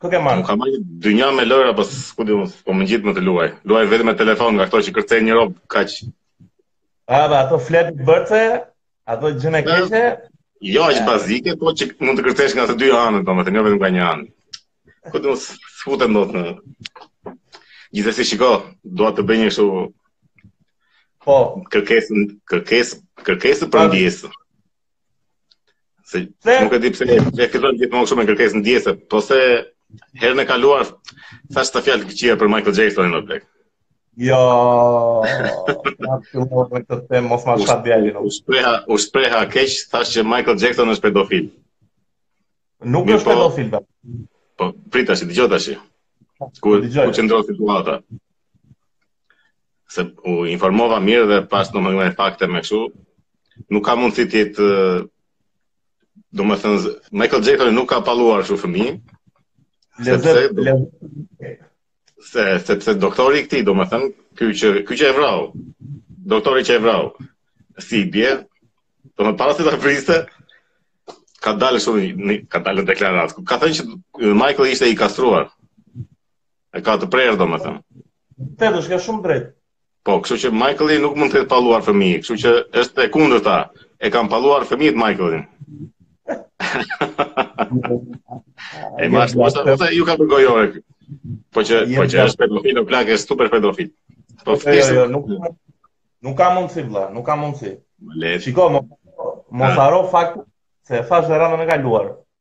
Kë ke marrë? Nuk kam marrë dynja me lojra, po ku di unë, po më ngjitet me të luajt. Luaj vetëm me telefon nga këto që kërcej një rob kaq. A ba, ato flet bërce, ato gjëra të këqija. Jo, është bazike, po që mund të kërcesh nga të dy anët, domethënë jo vetëm nga një anë. Ku do të futem dot në... Gjithsesi shiko, dua të bëj një kështu po kërkesë kërkesë kërkesë për ndjesë. Se dhe... nuk e di pse e fillon gjithmonë kështu me kërkesë ndjese, po se herën e kaluar thashë ca fjalë të këqija për Michael Jacksonin plak. Jo, na filluar me këtë temë mos ma shaj djalin. U shpreha, u shpreha keq, thashë që Michael Jackson është pedofil. Nuk është po- pedofil pra. Po, prit tashi, dëgjo tashi. Ku dëgjoj? Ku qëndron situata? se u informova mirë dhe pashë nja ca fakte me këshu, nuk ka mundësi të jetë, domethënë, Michael Jackson nuk ka palluar shumë fëmijë, sepse, se, sepse doktori i këtij, domethënë, ky që, ky që e vrau, doktori që e vrau, si i bie, domethënë para se ta vriste, ka dalë shumë, ka dalë në deklaratë, ka thënë që Michael ishte i kastruar, E ka të prerë, domethënë. Po e the shkoqur shumë drejtë. Po, kështu që Michaeli nuk mund të ketë palluar fëmijë, kështu që është e kundërta. E kanë palluar fëmijët Michaelin. e mas, mos ta ju ka përgojore. Po që po që është pedofil, plak është super pedofil. Po jo, jo, jo, nuk nuk ka mundsi vëlla, nuk ka mundsi. Le. Shiko, mos mos ah, harro faktin se thashë herën e kaluar.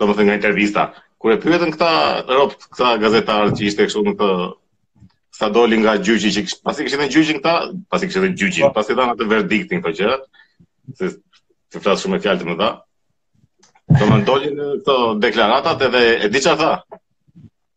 Domethënë nga intervista. Kur e pyetën këta rob, këta gazetarë që ishte kështu në të sa doli nga gjyqi që pasi kishin dhënë gjyqin këta, pasi kishin dhënë gjyqin, po. pasi dhanë atë verdiktin këto gjëra. Se ti flas shumë fjalë të mëdha. Domethënë dolën këto deklaratat edhe e di çfarë tha.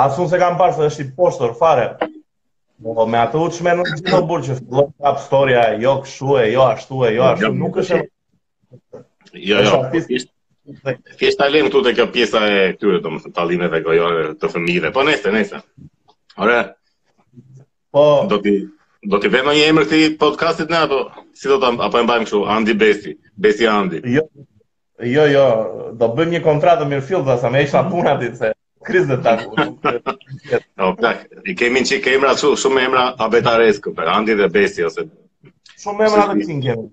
As unë s'e kam parë se është i poshtër, fare. Po me atë u çmendën gjithë o burrë që fillon të kapë storja, jo këshu e, jo ashtu e, jo ashtu, jo, nuk është e... Jo, jo, thjesht ta lejmë këtu te kjo pjesa e këtyre, domethënë tallime dhe gojore të fëmijëve, po nejse, nejse. Ore, po... Do t'i... Do t'i vëmë një emër këtij podcastit ne apo si do ta apo e mbajmë kështu Andi Besi, Besi Andi. Jo, Jo, jo, do bëjmë një kontratë të mirëfilltë, dhe sa me isha mhm. puna ti, se kriz dhe taku. Jo, plak, i kemi një çikë emra, su, shumë emra abetares, vër, Andi dhe Besi, ose... Shumë emra të këqij kemi.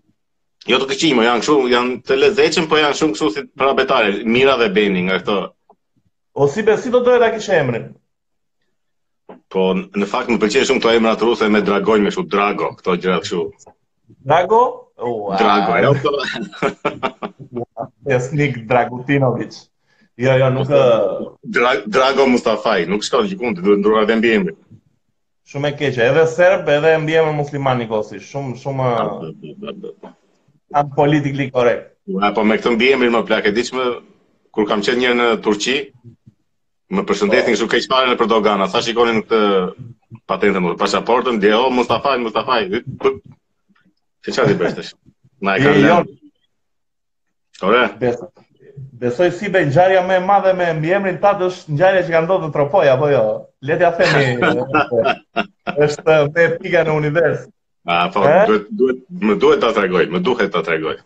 Jo të këqij mo, janë shumë, janë të lezetshëm, po janë shumë kështu si për abetare, Mira dhe Beni, nga këto. O si pra, si do doje ta kishe emrin? Po, në fakt më pëlqejnë shumë këto emrat ruse me Drago me kështu Drago, këto gjëra kështu. Drago? Ua. Drago, jo. Po. Jasnik Dragutinovic. Jo, jo, nuk Dra, Drago Mustafaj, nuk shkon gjithkund, duhet ndruar dhe mbiemrin. Shumë e keqe, edhe serb, edhe mbiemër musliman njëkohësisht, shumë shumë un politically correct. Ua, po me këtë mbiemrin mo plak, e di ç'më kur kam qenë njëherë në Turqi, Më përshëndesnin kështu keq fare nëpër dogana. Sa shikonin këtë patentën e pasaportën, dhe oh Mustafa, Mustafa. Ti çfarë bësh tash? Na e kanë lënë. Ora. Besoj se ngjarja më e madhe me mbiemrin tënd është ngjarja që ka ndodhur në Tropojë apo jo. Le t'ia themi. Është epika në univers. A po duhet duhet më duhet ta tregoj, më duhet ta tregoj.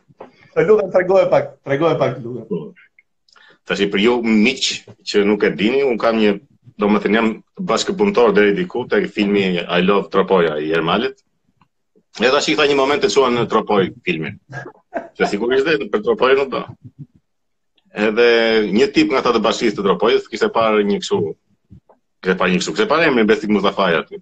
Të lutem tregoje pak, tregoje pak lutem. Po. Tashi për ju miq që nuk e dini, unë kam një, domethënë jam bashkëpunëtor deri diku tek filmi I Love Tropoja i Ermalit. Edhe tashi ishte një moment që çuan në Tropojë filmin. Se sigurisht dhe për Tropojë nuk do. Edhe një tip nga ata të bashkisë të Tropojës kishte parë një kështu kishte parë një kështu, kishte parë emrin Besnik Mustafaj aty.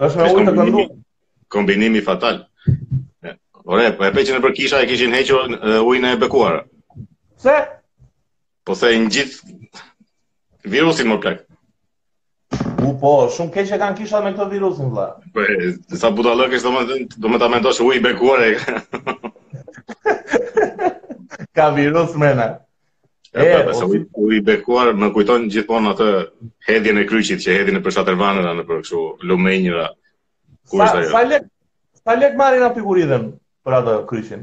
Është me ujë të kënduar. Kombinimi fatal. Ore, po e pe që nëpër kisha e kishin hequr ujin e bekuar. Pse? Po se i ngjit virusin mo plak. U po, shumë keq e kanë kishat me këtë virusin vëlla. Po, sa budallëk është domethënë, do më ta mendosh uji i bekuar e. Ka virus mrena. E, e, po, e, uji i bekuar, më kujton gjithmonë atë hedhjen e kryqit që hedhin nëpër shatërvanëra nëpër kështu lumenjëra. Ku është ajo? Sa lek, sa lek marrin aty kur hidhen për atë kryqin?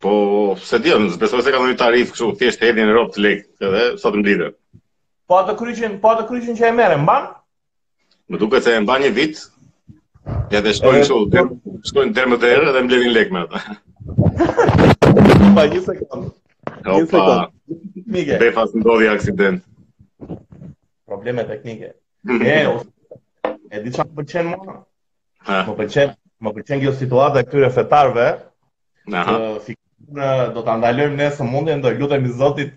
Po, s'e di, unë s'besoj se ka ndonjë tarifë kështu, thjesht hedhin robt lek, edhe sot mblidhen. Po atë kryqin, po atë kryqin që e merr e, mban? Më duket se e mban një vit. Ja dhe shkojnë kështu, po- shkojnë derë më derë dhe mbledhin lek me ata. Opa një sekond. Një sekond. Mike. Befas ndodhi aksident. Probleme teknike. E, o, e di çfarë më pëlqen mua? Më pëlqen, më pëlqen kjo situata e këtyre fetarëve. Aha. Ne do ta ndalojmë ne sëmundjen, do lutemi Zotit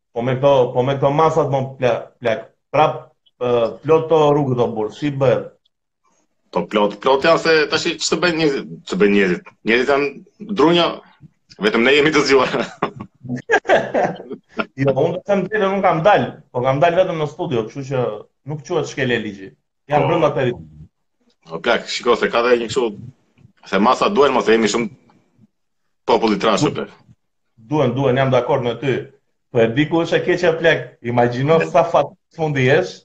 Po me këto, po me këto masat mo plak, plak. Prap plot këto rrugët o burrë, si bëhet? Po plot, plot janë se tashi ç'të bëjnë, ç'të bëjnë njerëzit. Njerëzit janë drunj, vetëm ne jemi të zgjuar. jo, unë të them të drejtën, unë kam dal, po kam dal vetëm në studio, kështu që nuk quhet shkelje ligji. Jam po. brenda terit. O plak, shiko se ka dhe një kështu se masa duhen mos jemi shumë popull i trashë plak. Duhen, duhen, jam dakord me ty. Por e di ku është e keqja plak. Imagjino sa fat mund të jesh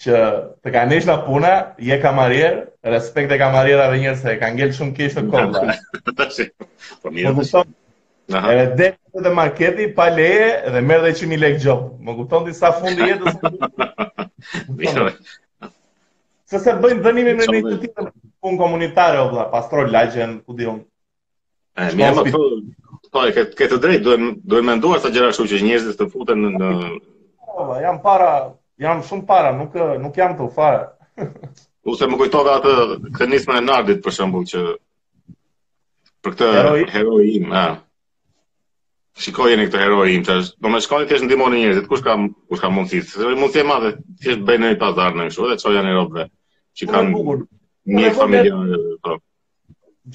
që të ka hequr nga puna, je kamarier, respekt kamarierëve dhe njerëz se kanë ngel shumë keq në kohë. Po mirë. Po Aha. Edhe dhe del te marketi, pa leje, dhe merr dhe 100 mijë lekë gjobë. Më kupton ti sa fundi i jetës. Jo. Se se bëjnë dënimin me një të tjetër punë komunitare, o dhe, pastroj lagjen, ku di unë. E, mi e më të, po, e ke të drejtë, duhen, duhen menduar ca gjëra ashtu që njerëzit të futen në... në... Po, jam para, jam shumë para, nuk, nuk jam të fare. U se më kujtove atë këtë nismën e Nardit për shembull që Për këtë heroi, heroi im, ha. Shikojeni këtë heroi im, tashi, domethënë shkoni thjesht ndihmoni njerëzit, kush ka kush ka mundësi? S'është mund i madh, thjesht bëni një pazar në kështu, edhe çojani robëve. Që kanë bukur. Një familje, po.